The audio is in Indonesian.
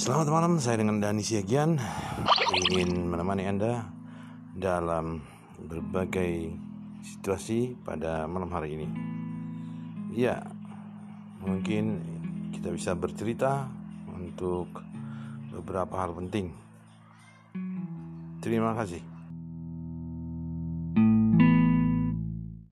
Selamat malam, saya dengan Dani Siagian ingin menemani Anda dalam berbagai situasi pada malam hari ini. Ya, mungkin kita bisa bercerita untuk beberapa hal penting. Terima kasih.